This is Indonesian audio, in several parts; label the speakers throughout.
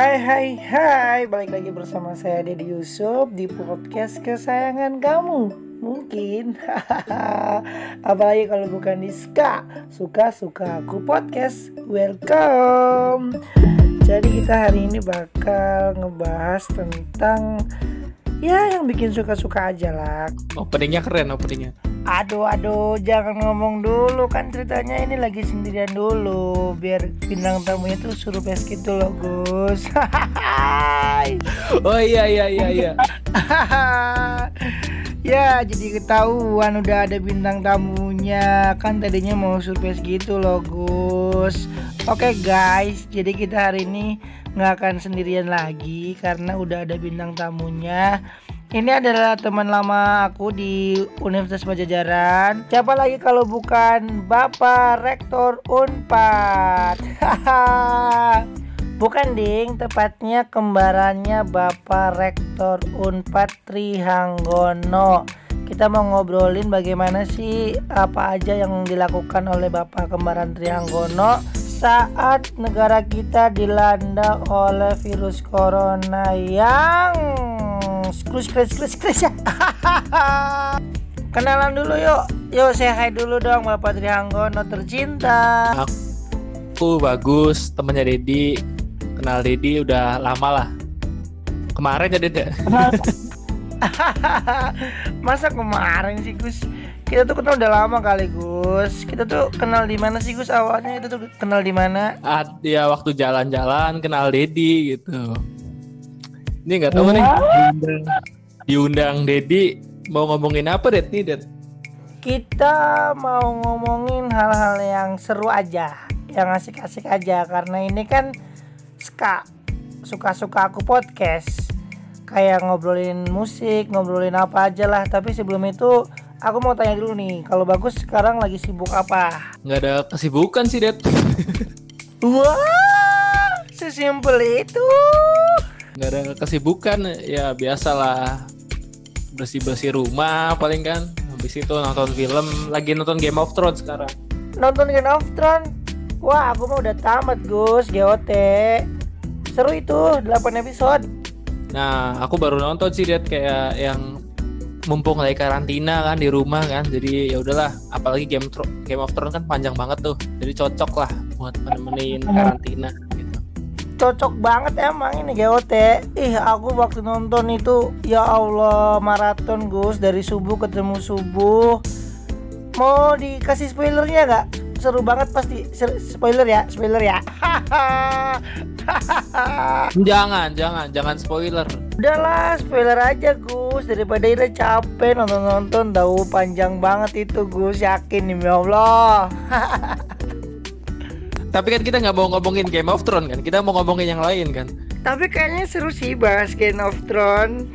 Speaker 1: Hai hai hai. Balik lagi bersama saya Dedi Yusuf Di podcast kesayangan kamu. Mungkin. Apalagi kalau bukan di Ska Suka-suka aku podcast. Welcome. Jadi kita hari ini bakal ngebahas tentang Ya yang bikin suka-suka aja lah.
Speaker 2: Openingnya keren openingnya
Speaker 1: Aduh aduh jangan ngomong dulu kan ceritanya ini lagi sendirian dulu biar bintang tamunya tuh suruh pes gitu loh Gus.
Speaker 2: oh iya iya iya iya.
Speaker 1: ya jadi ketahuan udah ada bintang tamunya kan tadinya mau surprise gitu loh Gus. Oke guys jadi kita hari ini nggak akan sendirian lagi karena udah ada bintang tamunya ini adalah teman lama aku di Universitas Pajajaran. Siapa lagi kalau bukan Bapak Rektor Unpad? bukan ding, tepatnya kembarannya Bapak Rektor Unpad Trihanggono. Kita mau ngobrolin bagaimana sih apa aja yang dilakukan oleh Bapak kembaran Trihanggono saat negara kita dilanda oleh virus corona yang Skrus skrus skrus skrus ya. Kenalan dulu yuk. Yuk saya hai dulu dong Bapak Trihanggono tercinta
Speaker 2: Aku bagus temennya Dedi Kenal Dedi udah lama lah. Kemarin jadi deh
Speaker 1: Masa kemarin sih Gus? Kita tuh kenal udah lama kali Gus. Kita tuh kenal di mana sih Gus? Awalnya itu tuh kenal di mana?
Speaker 2: Ah, ya waktu jalan-jalan kenal Dedi gitu. Ini nggak tahu nih diundang, diundang Dedi mau ngomongin apa Det nih Det?
Speaker 1: Kita mau ngomongin hal-hal yang seru aja, yang asik-asik aja karena ini kan ska suka-suka aku podcast kayak ngobrolin musik, ngobrolin apa aja lah. Tapi sebelum itu aku mau tanya dulu nih, kalau bagus sekarang lagi sibuk apa?
Speaker 2: Nggak ada kesibukan sih Det.
Speaker 1: Wah, sesimpel itu
Speaker 2: nggak ada kesibukan ya biasalah. Bersih bersih rumah paling kan. Habis itu nonton film. Lagi nonton Game of Thrones sekarang.
Speaker 1: Nonton Game of Thrones? Wah aku mah udah tamat Gus. GOT seru itu 8 episode.
Speaker 2: Nah aku baru nonton sih lihat kayak yang mumpung lagi karantina kan di rumah kan. Jadi ya udahlah. Apalagi game Game of Thrones kan panjang banget tuh. Jadi cocok lah buat menemenin karantina
Speaker 1: cocok banget emang ini GOT ih aku waktu nonton itu ya Allah maraton Gus dari subuh ketemu subuh. Mau dikasih spoilernya nggak? Seru banget pasti. Spoiler ya spoiler ya.
Speaker 2: Jangan jangan jangan spoiler.
Speaker 1: Udahlah spoiler aja Gus. Daripada ini capek nonton nonton tahu panjang banget itu Gus. Yakin nih ya Allah
Speaker 2: Tapi kan kita nggak mau ngomongin Game of Thrones kan, kita mau ngomongin yang lain kan.
Speaker 1: Tapi kayaknya seru sih bahas Game of Thrones.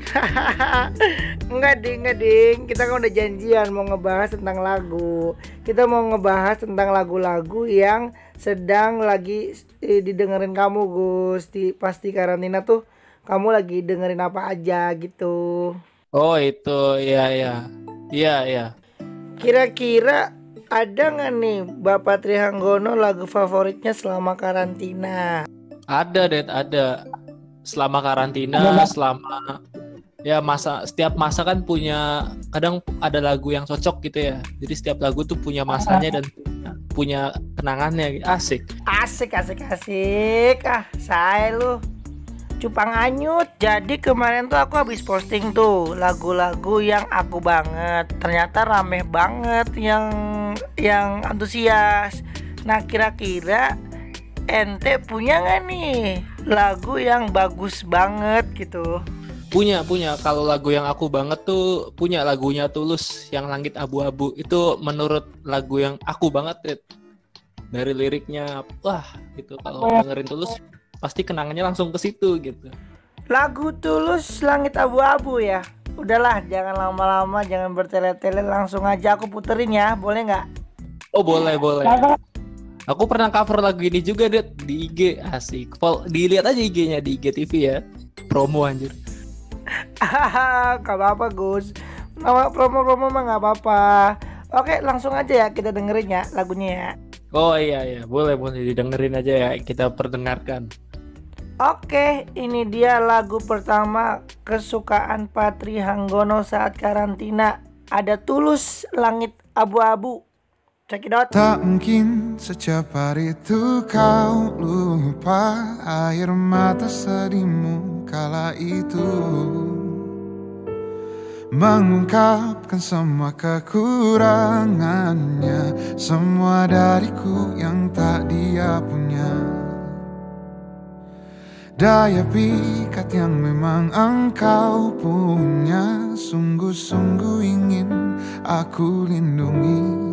Speaker 1: enggak ding, enggak ding. Kita kan udah janjian mau ngebahas tentang lagu. Kita mau ngebahas tentang lagu-lagu yang sedang lagi eh, didengerin kamu Gus. Di pasti karantina tuh kamu lagi dengerin apa aja gitu.
Speaker 2: Oh itu, iya iya, iya iya.
Speaker 1: Kira-kira ada nggak nih Bapak Trihanggono lagu favoritnya selama karantina?
Speaker 2: Ada, Det, ada. Selama karantina, selama ya masa setiap masa kan punya kadang ada lagu yang cocok gitu ya. Jadi setiap lagu tuh punya masanya dan punya kenangannya. Asik.
Speaker 1: Asik, asik, asik. Ah, saya lu cupang anyut jadi kemarin tuh aku habis posting tuh lagu-lagu yang aku banget ternyata rame banget yang yang antusias nah kira-kira ente punya nggak nih lagu yang bagus banget gitu
Speaker 2: punya punya kalau lagu yang aku banget tuh punya lagunya tulus yang langit abu-abu itu menurut lagu yang aku banget Rit. dari liriknya wah gitu kalau dengerin tulus pasti kenangannya langsung ke situ gitu.
Speaker 1: Lagu Tulus Langit Abu-abu ya. Udahlah, jangan lama-lama, jangan bertele-tele, langsung aja aku puterin ya, boleh nggak?
Speaker 2: Oh boleh boleh. Aku pernah cover lagu ini juga deh di IG asik. Vol dilihat aja IG-nya di IG TV ya. Promo anjir.
Speaker 1: gak apa-apa Gus. Nama promo-promo mah gak apa-apa. Oke langsung aja ya kita dengerin ya lagunya ya.
Speaker 2: Oh iya iya boleh boleh didengerin aja ya kita perdengarkan.
Speaker 1: Oke, ini dia lagu pertama kesukaan Patri Hanggono saat karantina. Ada Tulus Langit Abu-abu. Check it out.
Speaker 3: Tak mungkin setiap hari itu kau lupa air mata sedihmu kala itu. Mengungkapkan semua kekurangannya Semua dariku yang tak dia punya. Daya pikat yang memang engkau punya Sungguh-sungguh ingin aku lindungi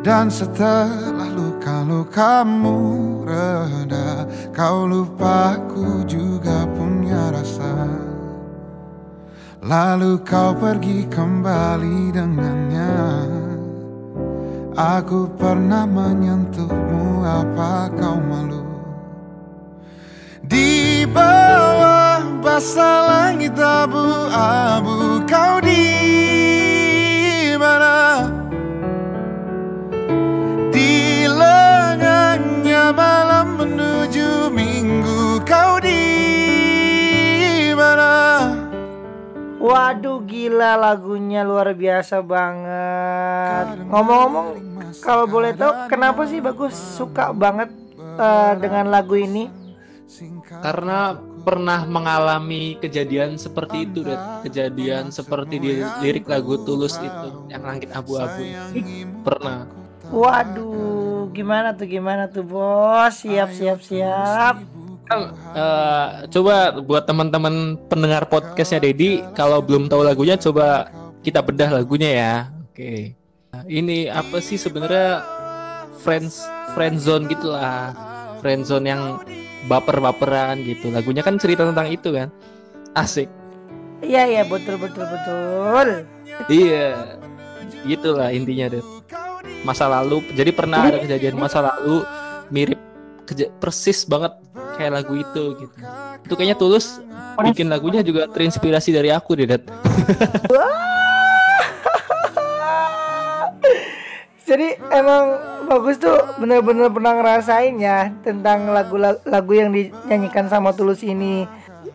Speaker 3: Dan setelah luka-lukamu reda Kau lupa aku juga punya rasa. Lalu kau pergi kembali dengannya. Aku pernah menyentuhmu apa kau malu? Di bawah basah langit abu-abu kau di
Speaker 1: Waduh gila lagunya luar biasa banget. Ngomong-ngomong kalau boleh tahu kenapa sih bagus suka banget uh, dengan lagu ini?
Speaker 2: karena pernah mengalami kejadian seperti itu dan kejadian seperti di lirik lagu tulus itu yang langit abu-abu. Pernah.
Speaker 1: Waduh gimana tuh gimana tuh bos? Siap siap siap
Speaker 2: uh, coba buat teman-teman pendengar podcastnya Dedi kalau belum tahu lagunya coba kita bedah lagunya ya oke okay. nah, ini apa sih sebenarnya friends friend zone gitulah friend zone yang baper-baperan gitu. Lagunya kan cerita tentang itu kan. Asik.
Speaker 1: Iya iya betul betul betul.
Speaker 2: iya. Gitulah intinya deh. Masa lalu jadi pernah ada kejadian masa lalu mirip persis banget kayak lagu itu gitu. Itu kayaknya tulus bikin lagunya juga terinspirasi dari aku deh, Dat.
Speaker 1: Jadi emang bagus tuh bener-bener pernah ngerasain ya tentang lagu-lagu yang dinyanyikan sama Tulus ini.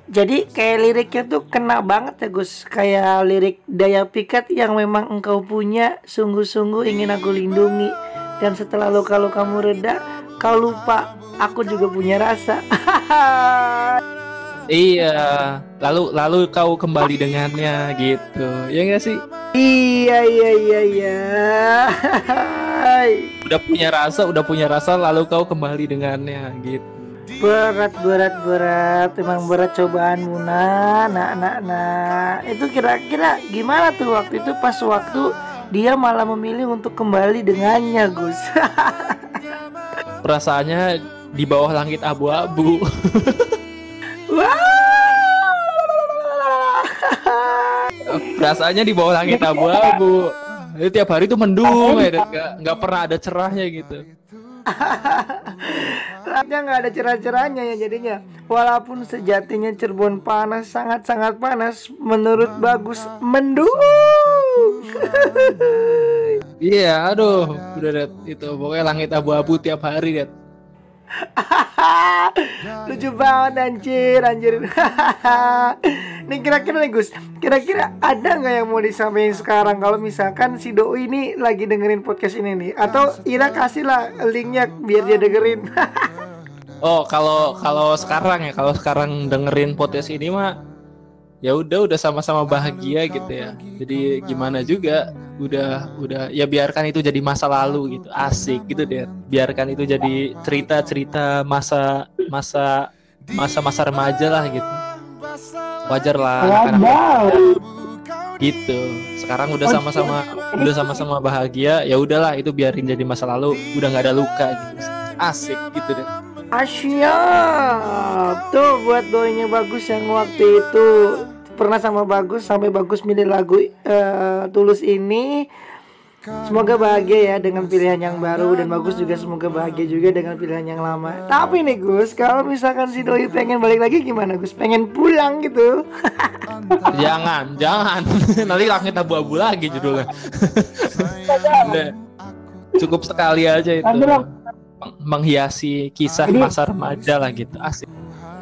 Speaker 1: Jadi kayak liriknya tuh kena banget ya Gus Kayak lirik daya pikat yang memang engkau punya Sungguh-sungguh ingin aku lindungi Dan setelah luka-lukamu reda Kau lupa aku juga punya rasa
Speaker 2: Iya, lalu lalu kau kembali dengannya gitu, ya gak sih?
Speaker 1: Iya iya iya iya.
Speaker 2: udah punya rasa, udah punya rasa, lalu kau kembali dengannya gitu.
Speaker 1: Berat berat berat, emang berat cobaan Muna, nak nak nak. Itu kira-kira gimana tuh waktu itu pas waktu dia malah memilih untuk kembali dengannya Gus.
Speaker 2: Perasaannya di bawah langit abu-abu. Perasaannya di bawah langit abu-abu. Jadi tiap hari tuh mendung ya, nggak nggak pernah ada cerahnya gitu.
Speaker 1: Rasanya nggak ada cerah-cerahnya ya jadinya. Walaupun sejatinya Cirebon panas, sangat-sangat panas, menurut Bagus mendung.
Speaker 2: Iya, aduh, udah det, itu pokoknya langit abu-abu tiap hari det.
Speaker 1: Lucu banget anjir anjir. Nih kira-kira nih Gus Kira-kira ada nggak yang mau disampaikan sekarang? Kalau misalkan si Doi ini lagi dengerin podcast ini nih Atau Ira kasih lah linknya biar dia dengerin.
Speaker 2: Oh kalau kalau sekarang ya Kalau sekarang dengerin podcast ini mah ya udah udah sama-sama bahagia gitu ya. Jadi gimana juga udah udah. Ya biarkan itu jadi masa lalu gitu. asik gitu deh. biarkan itu jadi cerita cerita masa masa masa masa remaja lah gitu. Wajar lah anak-anak. Gitu. Sekarang udah sama-sama udah sama-sama bahagia ya udahlah itu biarin jadi masa lalu. Udah nggak ada luka gitu. Asik gitu deh.
Speaker 1: Asyap Tuh buat doinya bagus yang waktu itu pernah sama Bagus sampai Bagus milih lagu uh, Tulus ini Semoga bahagia ya dengan pilihan yang baru dan bagus juga semoga bahagia juga dengan pilihan yang lama. Tapi nih Gus, kalau misalkan si Doi pengen balik lagi gimana Gus? Pengen pulang gitu?
Speaker 2: jangan, jangan. Nanti langit abu-abu lagi judulnya. Cukup sekali aja itu. menghiasi kisah masa remaja lah gitu asik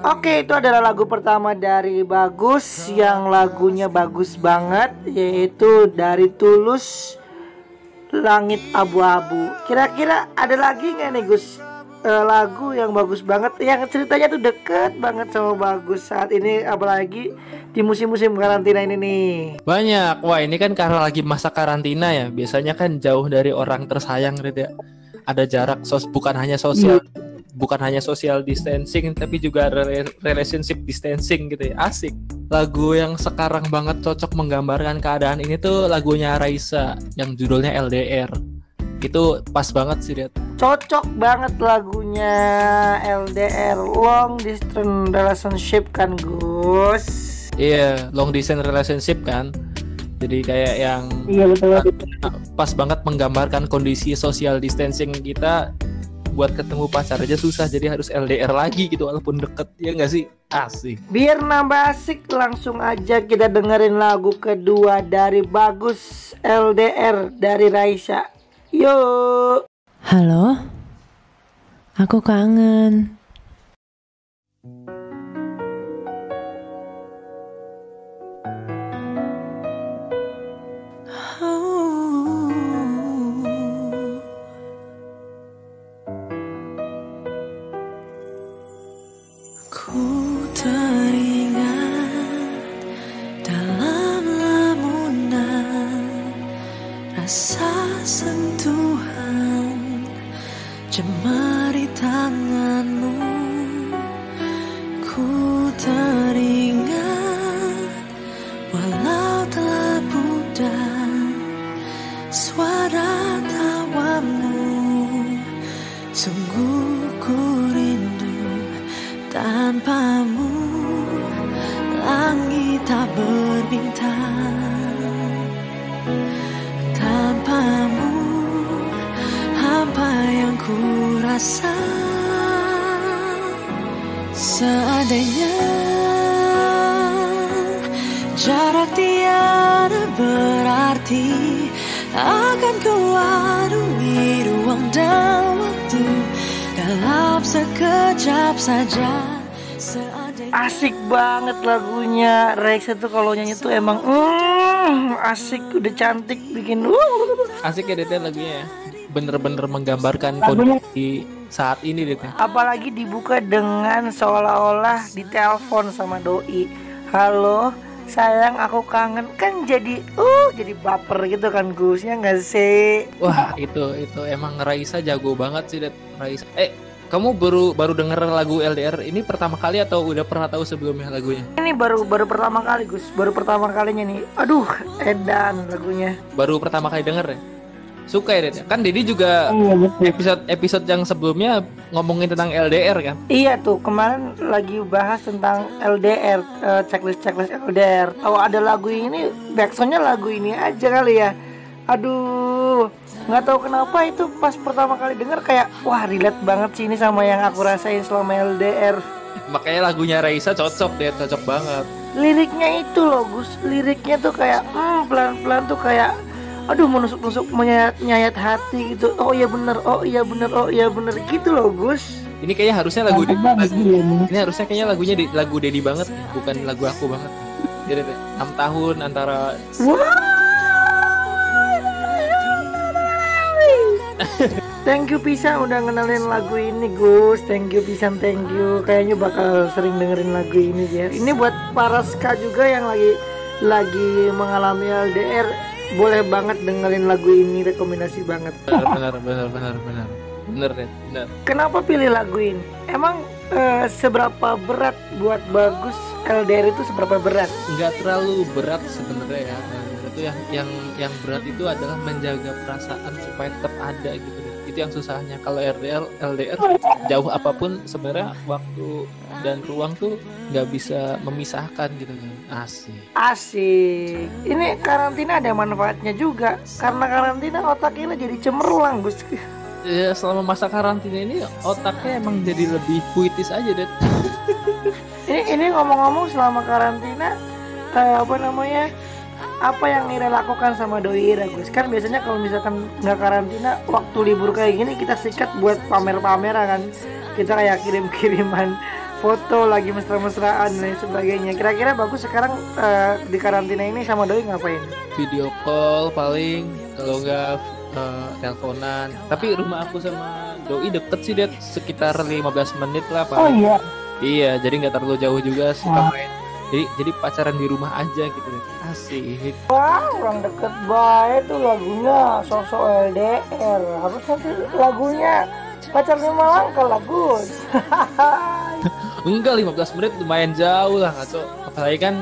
Speaker 1: Oke, itu adalah lagu pertama dari Bagus. Yang lagunya bagus banget yaitu dari Tulus Langit Abu-abu. Kira-kira ada lagi nggak nih Gus? Eh, lagu yang bagus banget. Yang ceritanya tuh deket banget sama Bagus saat ini apalagi di musim-musim karantina ini nih.
Speaker 2: banyak. Wah ini kan karena lagi masa karantina ya. Biasanya kan jauh dari orang tersayang gitu ya. Ada jarak sos bukan hanya sosial bukan hanya social distancing tapi juga rela- relationship distancing gitu ya asik lagu yang sekarang banget cocok menggambarkan keadaan ini tuh lagunya Raisa yang judulnya LDR itu pas banget sih Dad.
Speaker 1: Cocok banget lagunya LDR Long Distance Relationship kan Gus.
Speaker 2: iya long distance relationship kan jadi kayak yang
Speaker 1: Iya betul.
Speaker 2: pas banget menggambarkan kondisi social distancing kita buat ketemu pacar aja susah jadi harus LDR lagi gitu walaupun deket ya nggak sih asik
Speaker 1: Biar nambah asik langsung aja kita dengerin lagu kedua dari Bagus LDR dari Raisa. Yuk.
Speaker 4: Halo, aku kangen. Jemari tanganmu ku teringat rasa seandainya jarak tiada berarti akan ku arungi ruang dan waktu dalam sekejap saja seandainya.
Speaker 1: Asik banget lagunya. Raisa tuh kalau nyanyi tuh emang mm, asik. Udah cantik bikin uh.
Speaker 2: asik ya Dede lagunya ya bener-bener menggambarkan
Speaker 1: Lagunya-
Speaker 2: kondisi saat ini Dede
Speaker 1: Apalagi dibuka dengan seolah-olah ditelepon sama doi. Halo, sayang aku kangen kan jadi uh jadi baper gitu kan Gus ya nggak sih?
Speaker 2: wah itu itu emang Raisa jago banget sih Ded. Raisa eh kamu baru baru denger lagu LDR ini pertama kali atau udah pernah tahu sebelumnya lagunya
Speaker 1: Ini baru baru pertama kali Gus, baru pertama kalinya nih. Aduh, edan lagunya.
Speaker 2: baru pertama kali denger ya suka ya Ded? kan Dedi juga episode episode yang sebelumnya ngomongin tentang LDR kan
Speaker 1: Iya tuh kemarin lagi bahas tentang LDR eh, checklist checklist LDR. Tahu ada lagu ini, backsoundnya lagu ini aja kali ya. Aduh, nggak tahu kenapa itu pas pertama kali denger kayak wah relate banget sih ini sama yang aku rasain selama LDR.
Speaker 2: makanya lagunya Raisa cocok deh cocok banget
Speaker 1: Liriknya itu loh Gus, liriknya tuh kayak hmm, pelan-pelan tuh kayak aduh menusuk-nusuk menyayat-nyayat hati gitu. Oh iya bener, oh iya bener, oh iya bener. Gitu loh Gus.
Speaker 2: ini kayaknya harusnya lagu Dedi ini harusnya kayaknya lagunya di, lagu Dedi banget bukan lagu aku banget. Jadi 6 tahun antara
Speaker 1: Thank you Pisan udah ngenalin lagu ini Gus. Thank you Pisan thank you. Kayaknya bakal sering dengerin lagu ini ya. Ini buat para ska juga yang lagi Lagi mengalami LDR Boleh banget dengerin lagu ini Rekomendasi banget
Speaker 2: benar benar benar benar benar benar
Speaker 1: Kenapa pilih lagu ini? Emang eh, seberapa berat buat Bagus LDR itu seberapa berat?
Speaker 2: nggak terlalu berat sebenarnya ya itu yang yang yang berat itu adalah menjaga perasaan supaya tetap ada gitu. Itu yang susahnya. Kalau RDL LDR jauh apa pun sebenarnya waktu dan ruang tuh nggak bisa memisahkan gitu kan. Asik.
Speaker 1: Asik. Ini karantina ada manfaatnya juga. Karena karantina otak ini jadi cemerlang Gus.
Speaker 2: Ya selama masa karantina ini otaknya emang jadi lebih puitis aja deh
Speaker 1: ini ini ngomong-ngomong selama karantina eh, apa namanya apa yang Ira lakukan sama doi Ira Gus kan biasanya kalau misalkan nggak karantina waktu libur kayak gini kita sikat buat pamer-pameran kan kita kayak kirim-kiriman foto lagi mesra-mesraan dan sebagainya kira-kira bagus sekarang eh, di karantina ini sama doi ngapain
Speaker 2: Video call paling kalau nggak eh, teleponan. Tapi rumah aku sama doi deket sih dia sekitar 15 menit lah paling.
Speaker 1: iya
Speaker 2: Iya, jadi nggak terlalu jauh juga suka main. Jadi jadi pacaran di rumah aja gitu. Asik.
Speaker 1: Wah, orang deket baik tuh lagunya sosok LDR. Harusnya sih lagunya pacarnya malang ke lagus.
Speaker 2: Enggak 15 menit lumayan jauh lah ngaco. Apalagi kan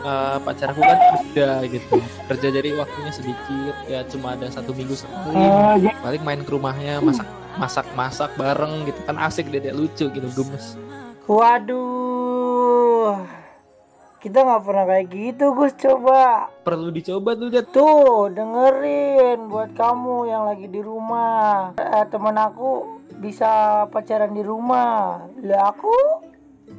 Speaker 2: eh, pacar aku kan kerja gitu. Kerja jadi waktunya sedikit ya cuma ada satu minggu sekali. Paling main ke rumahnya masak masak masak bareng gitu kan asik deh lucu gitu gemes.
Speaker 1: Waduh, kita nggak pernah kayak gitu Gus coba.
Speaker 2: Perlu dicoba tuh Jat.
Speaker 1: Tuh dengerin buat kamu yang lagi di rumah. Eh, temen aku bisa pacaran di rumah. Lah aku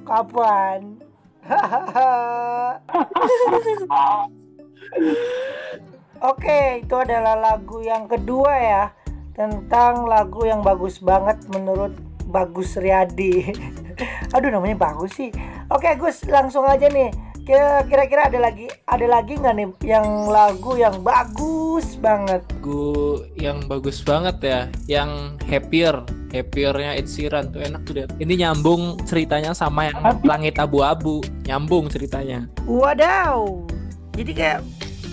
Speaker 1: kapan? Oke, itu adalah lagu yang kedua ya tentang lagu yang bagus banget menurut Bagus Riyadi. Aduh namanya bagus sih. Oke Gus, langsung aja nih. Kira- Kira-kira ada lagi ada lagi nggak nih yang lagu yang bagus banget?
Speaker 2: lagu yang bagus banget ya yang happier happiernya Ed Sheeran tuh enak tuh ini nyambung ceritanya sama yang langit abu-abu nyambung ceritanya
Speaker 1: Wadaw. Jadi kayak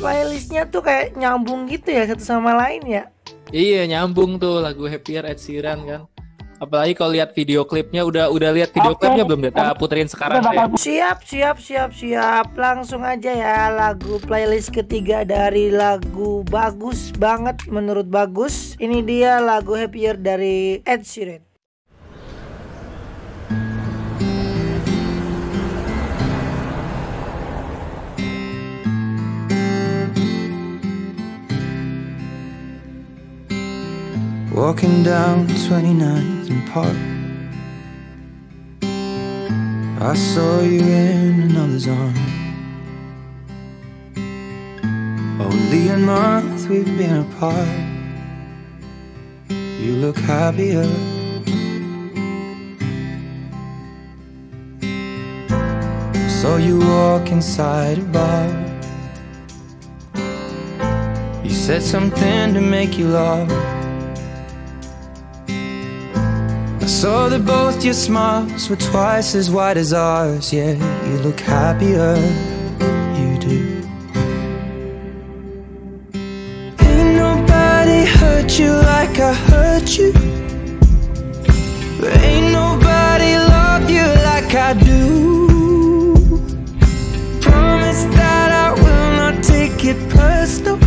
Speaker 1: playlistnya tuh kayak nyambung gitu ya satu sama lain ya.
Speaker 2: iya nyambung tuh lagu happier Ed Sheeran kan apalagi kalau lihat video klipnya udah udah lihat video klipnya belum? Ah, puterin sekarang deh
Speaker 1: Siap, siap, siap, siap. Langsung aja ya lagu playlist ketiga dari lagu bagus banget menurut bagus. Ini dia lagu Happier dari Ed Sheeran.
Speaker 5: Walking down 29th and Park. I saw you in another's arm. Only a month we've been apart. You look happier. Saw you walk inside a bar. You said something to make you laugh. Saw that both your smiles were twice as wide as ours. Yeah, you look happier, you do. Ain't nobody hurt you like I hurt you. But Ain't nobody love you like I do. Promise that I will not take it personal,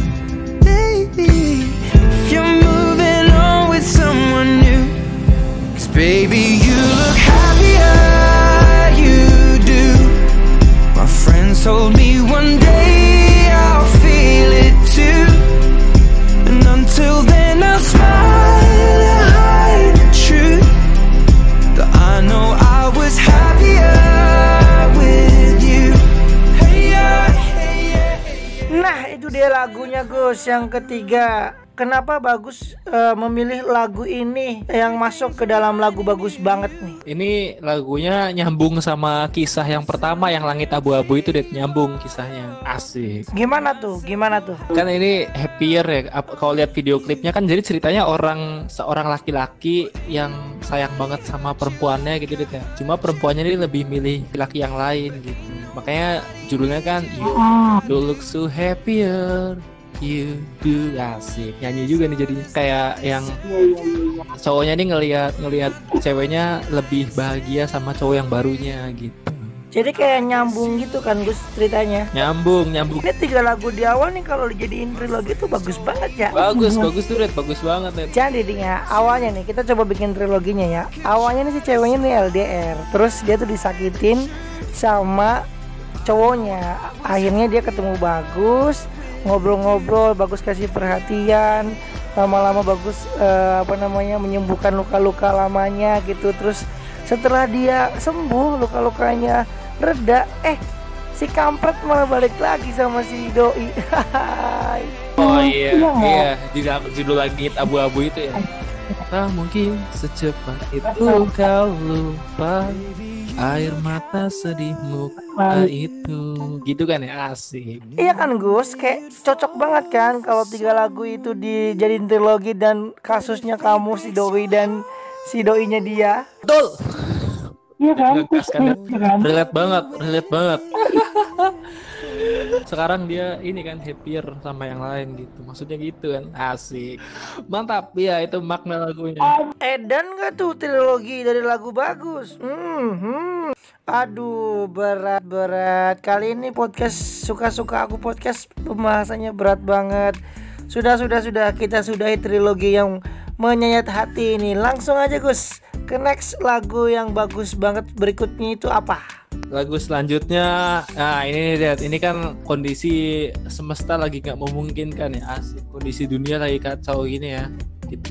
Speaker 1: lagunya Gus yang ketiga. Kenapa bagus eh, memilih lagu ini yang masuk ke dalam lagu bagus banget nih?
Speaker 2: ini lagunya nyambung sama kisah yang pertama yang langit abu-abu itu deh nyambung kisahnya asik
Speaker 1: Gimana tuh? Gimana tuh?
Speaker 2: kan ini happier ya kalau lihat video klipnya kan jadi ceritanya orang seorang laki-laki yang sayang banget sama perempuannya gitu deh ya. cuma perempuannya ini lebih milih laki yang lain gitu makanya judulnya kan you, you look so happier you do asik nyanyi juga nih jadinya kayak yang cowoknya nih ngelihat ngelihat ceweknya lebih bahagia sama cowok yang barunya gitu
Speaker 1: Jadi kayak nyambung gitu kan Gus ceritanya.
Speaker 2: nyambung nyambung
Speaker 1: Ini tiga lagu di awal nih kalau dijadiin trilogi tuh bagus banget ya.
Speaker 2: bagus bagus tuh Red bagus banget Red
Speaker 1: Jadi nih ya, awalnya nih kita coba bikin triloginya ya. Awalnya nih si ceweknya nih LDR, terus dia tuh disakitin sama cowoknya. Akhirnya dia ketemu bagus, ngobrol-ngobrol, bagus kasih perhatian. Lama-lama bagus eh, apa namanya menyembuhkan luka-luka lamanya gitu. Terus setelah dia sembuh luka-lukanya reda, eh si kampret malah balik lagi sama si doi.
Speaker 2: Oh iya,
Speaker 1: Iya nggak?
Speaker 2: iya, judul, judul langit abu-abu itu ya. Tak mungkin secepat itu kau lupa air mata sedihmu ah, itu. Gitu kan ya, asik.
Speaker 1: Iya kan Gus, kayak cocok banget kan kalau tiga lagu itu dijadiin trilogi dan kasusnya kamu si doi dan si doinya dia.
Speaker 2: Betul.
Speaker 1: Iya kan?
Speaker 2: Kan ya?
Speaker 1: Iya kan?
Speaker 2: Relate banget, relate banget. Sekarang dia ini kan happier sama yang lain gitu. Maksudnya gitu kan. Asik. Mantap. Ya itu makna lagunya.
Speaker 1: Edan gak tuh trilogi dari lagu bagus? Hmm, hmm. Aduh, berat berat. Kali ini podcast suka-suka aku podcast pembahasannya berat banget. Sudah sudah sudah kita sudahi trilogi yang menyayat hati ini. Langsung aja Gus ke next lagu yang bagus banget berikutnya itu apa?
Speaker 2: Lagu selanjutnya, nah ini lihat, ini kan kondisi semesta lagi nggak memungkinkan ya, asik. Kondisi dunia lagi kacau gini ya.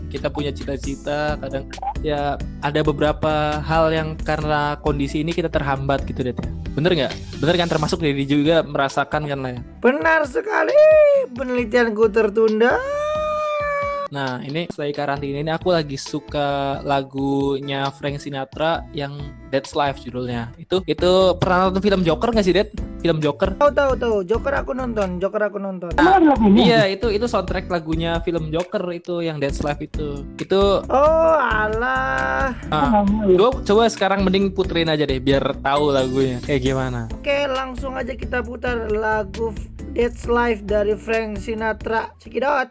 Speaker 2: Kita, punya cita-cita, kadang ya ada beberapa hal yang karena kondisi ini kita terhambat gitu deh. Bener nggak? Bener kan termasuk diri juga merasakan kan lah ya.
Speaker 1: Benar sekali. Penelitianku tertunda.
Speaker 2: Nah ini setelah karantina ini aku lagi suka lagunya Frank Sinatra yang That's Life judulnya. Itu itu pernah nonton film Joker nggak sih, Det? Film Joker?
Speaker 1: Tahu tahu tahu. Joker aku nonton. Joker aku nonton.
Speaker 2: Iya itu itu soundtrack lagunya film Joker itu yang That's Life itu. Itu
Speaker 1: Oh alah.
Speaker 2: ah, gua coba sekarang mending puterin aja deh biar tahu lagunya kayak gimana.
Speaker 1: Oke langsung aja kita putar lagu That's Life dari Frank Sinatra. Check it out.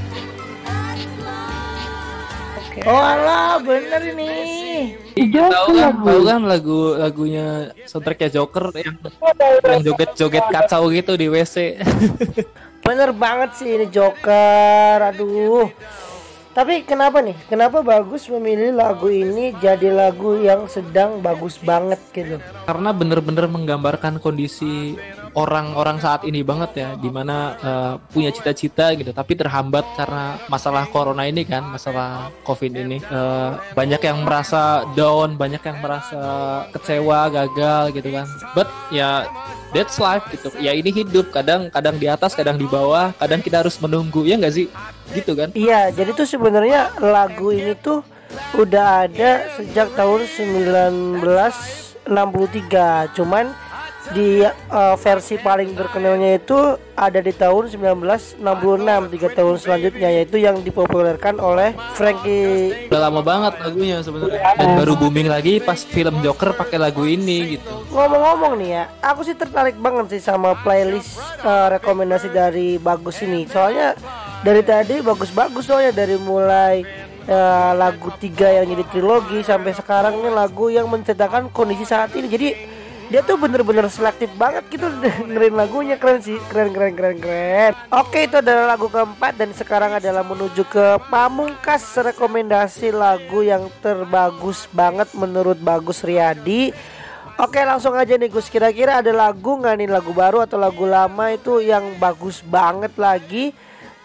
Speaker 1: Oh alah bener ini.
Speaker 2: Tahu kan, tahu kan lagu lagunya soundtracknya Joker yang yang joget-joget kacau gitu di WC.
Speaker 1: Bener banget sih ini Joker. Aduh. Tapi kenapa nih? Kenapa bagus memilih lagu ini jadi lagu yang sedang bagus banget gitu?
Speaker 2: karena bener-bener menggambarkan kondisi orang-orang saat ini banget ya di mana eh, punya cita-cita gitu tapi terhambat karena masalah corona ini kan masalah covid ini. Eh, banyak yang merasa down banyak yang merasa kecewa gagal gitu kan. But ya that's life gitu. Ya ini hidup. Kadang kadang di atas kadang di bawah kadang kita harus menunggu. Ya nggak sih? Gitu kan?
Speaker 1: Iya, jadi tuh sebenarnya lagu ini tuh udah ada sejak tahun 1963. Cuman di eh, versi paling terkenalnya itu ada di tahun 1966, tiga tahun selanjutnya yaitu yang dipopulerkan oleh Frankie.
Speaker 2: udah lama banget lagunya sebenarnya dan baru booming lagi pas film Joker pakai lagu ini gitu
Speaker 1: Ngomong-ngomong nih ya, aku sih tertarik banget sih sama playlist eh, rekomendasi dari Bagus ini. Soalnya dari tadi bagus-bagus soalnya dari mulai eh, lagu tiga yang jadi trilogi sampai sekarang ini lagu yang menceritakan kondisi saat ini. Jadi dia tuh bener-bener selektif banget gitu dengerin lagunya. Keren sih keren keren keren keren. Oke itu adalah lagu keempat dan sekarang adalah menuju ke pamungkas rekomendasi lagu yang terbagus banget menurut Bagus Riyadi. Oke langsung aja nih Gus. Kira-kira ada lagu nggak nih lagu baru atau lagu lama itu yang bagus banget lagi?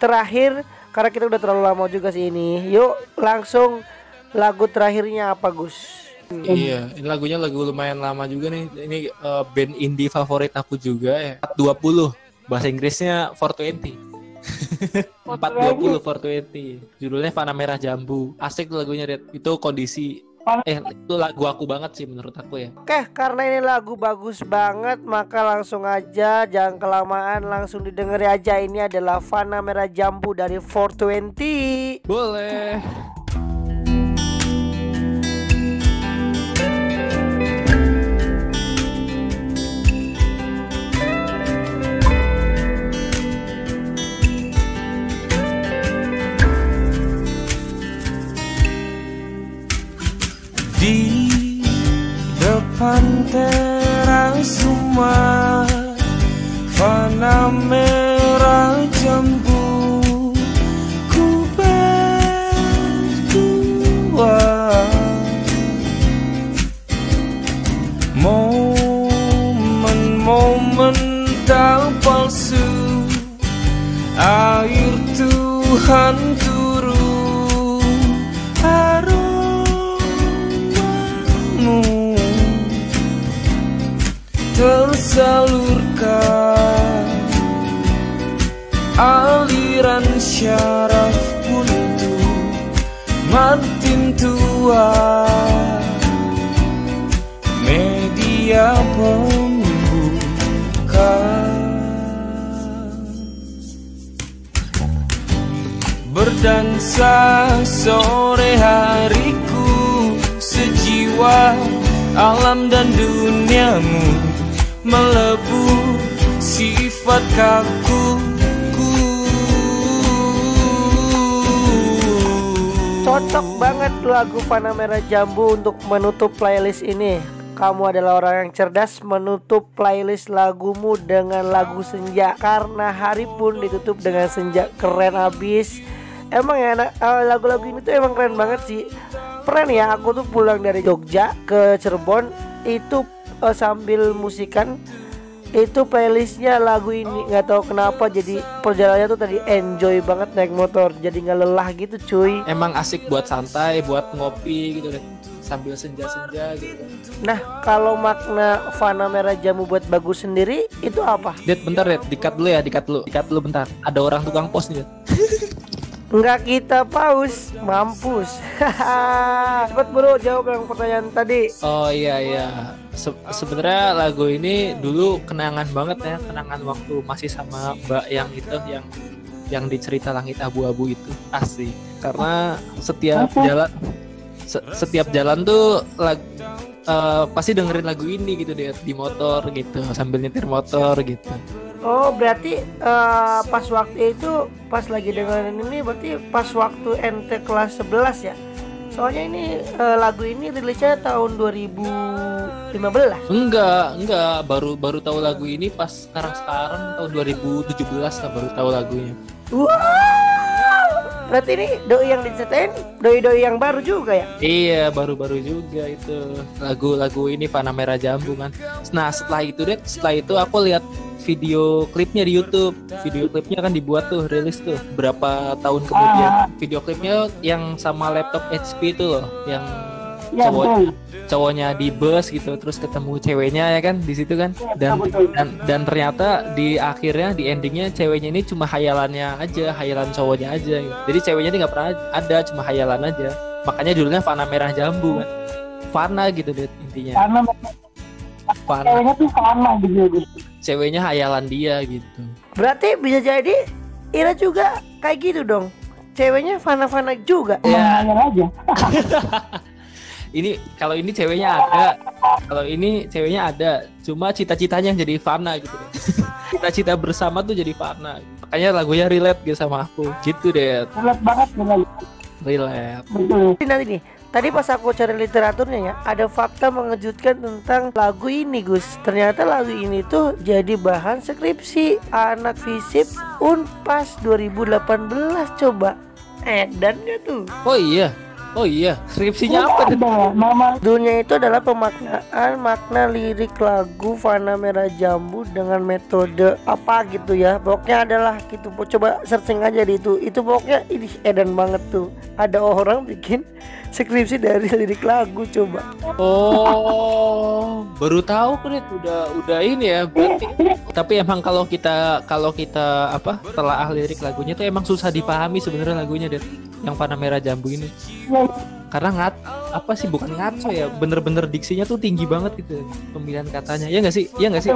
Speaker 1: Terakhir karena kita udah terlalu lama juga sih ini. Yuk langsung lagu terakhirnya apa Gus
Speaker 2: Iya, ini lagunya lagu lumayan lama juga nih. Ini eh, band indie favorit aku juga ya. 420. Bahasa Inggrisnya 420. 420 420. Judulnya Fana Merah Jambu. Asik tuh lagunya, Red. Itu kondisi eh itu lagu aku banget sih menurut aku ya.
Speaker 1: Oke karena ini lagu bagus banget Maka langsung aja Jangan kelamaan langsung didengeri aja Ini adalah Fana Merah Jambu dari 420
Speaker 2: Boleh.
Speaker 6: Pantera semua. Fana merah jambu Ku berdua. Momen-momen tak palsu. Air Tuhan syaraf untuk Makin tua. Media pembuka. Berdansa sore hariku Sejiwa alam dan duniamu Melebur sifat kakuku
Speaker 1: Cocok banget lagu Panah Merah Jambu untuk menutup playlist ini. Kamu adalah orang yang cerdas menutup playlist lagumu dengan lagu senja karena hari pun ditutup dengan senja keren abis. Emang ya eh, lagu-lagu ini tuh emang keren banget sih. Keren ya aku tuh pulang dari Jogja ke Cirebon itu eh, sambil musikan itu playlistnya lagu ini nggak tahu kenapa jadi perjalanannya tuh tadi enjoy banget naik motor jadi nggak lelah gitu cuy
Speaker 2: Emang asik buat santai, buat ngopi gitu deh. Sambil senja-senja gitu.
Speaker 1: Nah, kalau makna Fana Merah Jamu buat bagus sendiri itu apa?
Speaker 2: Dit, bentar Dit, dikat dulu ya, dikat dulu. Dikat dulu bentar. Ada orang tukang pos nih.
Speaker 1: Enggak kita paus, mampus. Cepet bro, jawab yang pertanyaan tadi.
Speaker 2: Oh iya iya. Se- sebenarnya lagu ini dulu kenangan banget ya, kenangan waktu masih sama Mbak yang itu yang yang di cerita langit abu-abu itu asli. Karena setiap jalan se- setiap jalan tuh lag, eh, pasti dengerin lagu ini gitu deh di motor gitu sambil nyetir motor gitu.
Speaker 1: Oh, berarti eh, pas waktu itu pas lagi dengerin ini berarti pas waktu NT kelas 11 ya? Soalnya ini eh, lagu ini rilisnya tahun 2015.
Speaker 2: Enggak, enggak, baru baru tahu lagu ini pas sekarang-sekarang tahun 2017 lah baru tahu lagunya.
Speaker 1: Wow. Berarti ini doi yang diceritain doi-doi yang baru juga ya?
Speaker 2: Iya, baru-baru juga itu lagu-lagu ini Panah Merah Jambu kan. Nah, setelah itu deh, setelah itu aku lihat video klipnya di YouTube. Video klipnya kan dibuat tuh, rilis tuh berapa tahun kemudian. Video klipnya yang sama laptop HP itu loh, yang cowok cowoknya di bus gitu terus ketemu ceweknya ya kan di situ kan. Dan dan dan ternyata di akhirnya di endingnya ceweknya ini cuma hayalannya aja hayalan cowoknya aja gitu. jadi ceweknya ini nggak pernah ada cuma hayalan aja. Makanya judulnya Fana Merah Jambu kan. Fana gitu deh intinya.
Speaker 7: Karena
Speaker 2: Fana
Speaker 7: ceweknya tuh sama gitu
Speaker 2: ceweknya hayalan dia gitu.
Speaker 1: Berarti bisa jadi Ira juga kayak gitu dong. Ceweknya fana-fana juga.
Speaker 2: ya
Speaker 7: aja
Speaker 2: ini kalau ini ceweknya ada. Kalau ini ceweknya ada. Cuma cita-citanya yang jadi Fana gitu deh. cita-cita bersama tuh jadi Fana. Makanya lagunya relate gitu sama aku. Gitu deh.
Speaker 7: Relate banget dengan
Speaker 2: relate.
Speaker 1: Nanti nih, tadi pas aku cari literaturnya ya, ada fakta mengejutkan tentang lagu ini, Gus. Ternyata lagu ini tuh jadi bahan skripsi anak FISIP Unpas 2018 coba. Edan gak tuh?
Speaker 2: oh iya oh iya skripsinya apa deh
Speaker 7: ada nama
Speaker 1: Judulnya itu adalah pemaknaan makna lirik lagu Fana Merah Jambu dengan metode apa gitu ya. Pokoknya adalah gitu. Coba searching aja di itu. Itu pokoknya ini edan banget tuh. Ada orang bikin skripsi dari lirik lagu coba.
Speaker 2: oh baru tahu kulit udah udah ini ya berarti tapi emang kalau kita kalau kita apa telah lirik lagunya tuh emang susah dipahami sebenarnya lagunya deh yang Fana Merah Jambu ini. Karena ngat apa sih bukan ngaco ya bener-bener diksinya tuh tinggi banget gitu pemilihan katanya. Ya nggak sih? Ya nggak sih?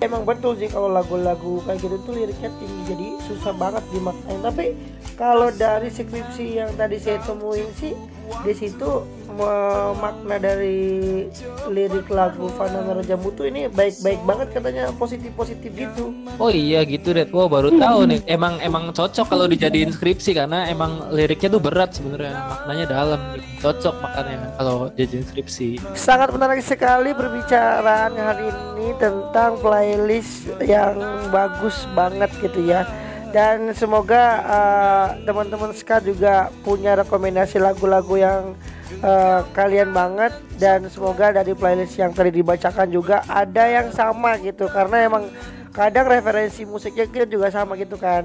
Speaker 1: Emang betul sih kalau lagu-lagu kayak gitu tuh liriknya tinggi jadi susah banget dimaknain. Tapi kalau dari skripsi yang tadi saya temuin sih di situ makna dari lirik lagu Fana Jambu tuh ini baik-baik banget katanya positif-positif gitu.
Speaker 2: Oh iya gitu Red. Wow baru tahu nih. Emang emang cocok kalau dijadiin skripsi karena emang liriknya tuh berat sebenarnya maknanya dalam. Gitu. Cocok makanya kalau dijadiin skripsi.
Speaker 1: Sangat menarik sekali perbicaraan hari ini tentang playlist yang bagus banget gitu ya. Dan semoga uh, teman-teman Ska juga punya rekomendasi lagu-lagu yang uh, kalian banget dan semoga dari playlist yang tadi dibacakan juga ada yang sama gitu karena emang kadang referensi musiknya kita juga sama gitu kan.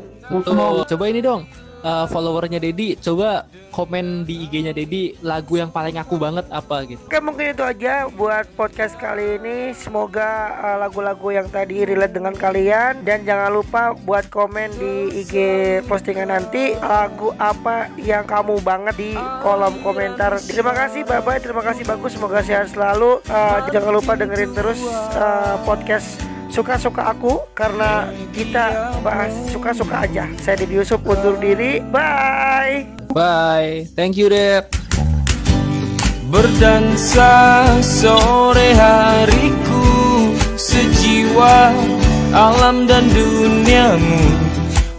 Speaker 2: Coba ini dong. Uh, followernya Dedi coba komen di IG-nya Dedi lagu yang paling aku banget apa gitu.
Speaker 1: Oke mungkin itu aja buat podcast kali ini. Semoga uh, lagu-lagu yang tadi relate dengan kalian. Dan jangan lupa buat komen di IG postingan nanti Lagu apa yang kamu banget di kolom komentar. Terima kasih bye bye Terima kasih bagus. Semoga sehat selalu. Uh, Jangan lupa dengerin terus uh, podcast suka-suka aku karena kita bahas suka-suka aja. Saya Didi Yusuf undur diri. Bye.
Speaker 2: Bye. Thank you Red.
Speaker 6: Berdansa sore hariku Sejiwa alam dan duniamu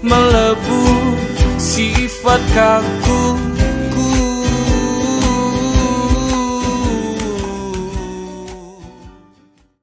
Speaker 6: Melebu sifat kaku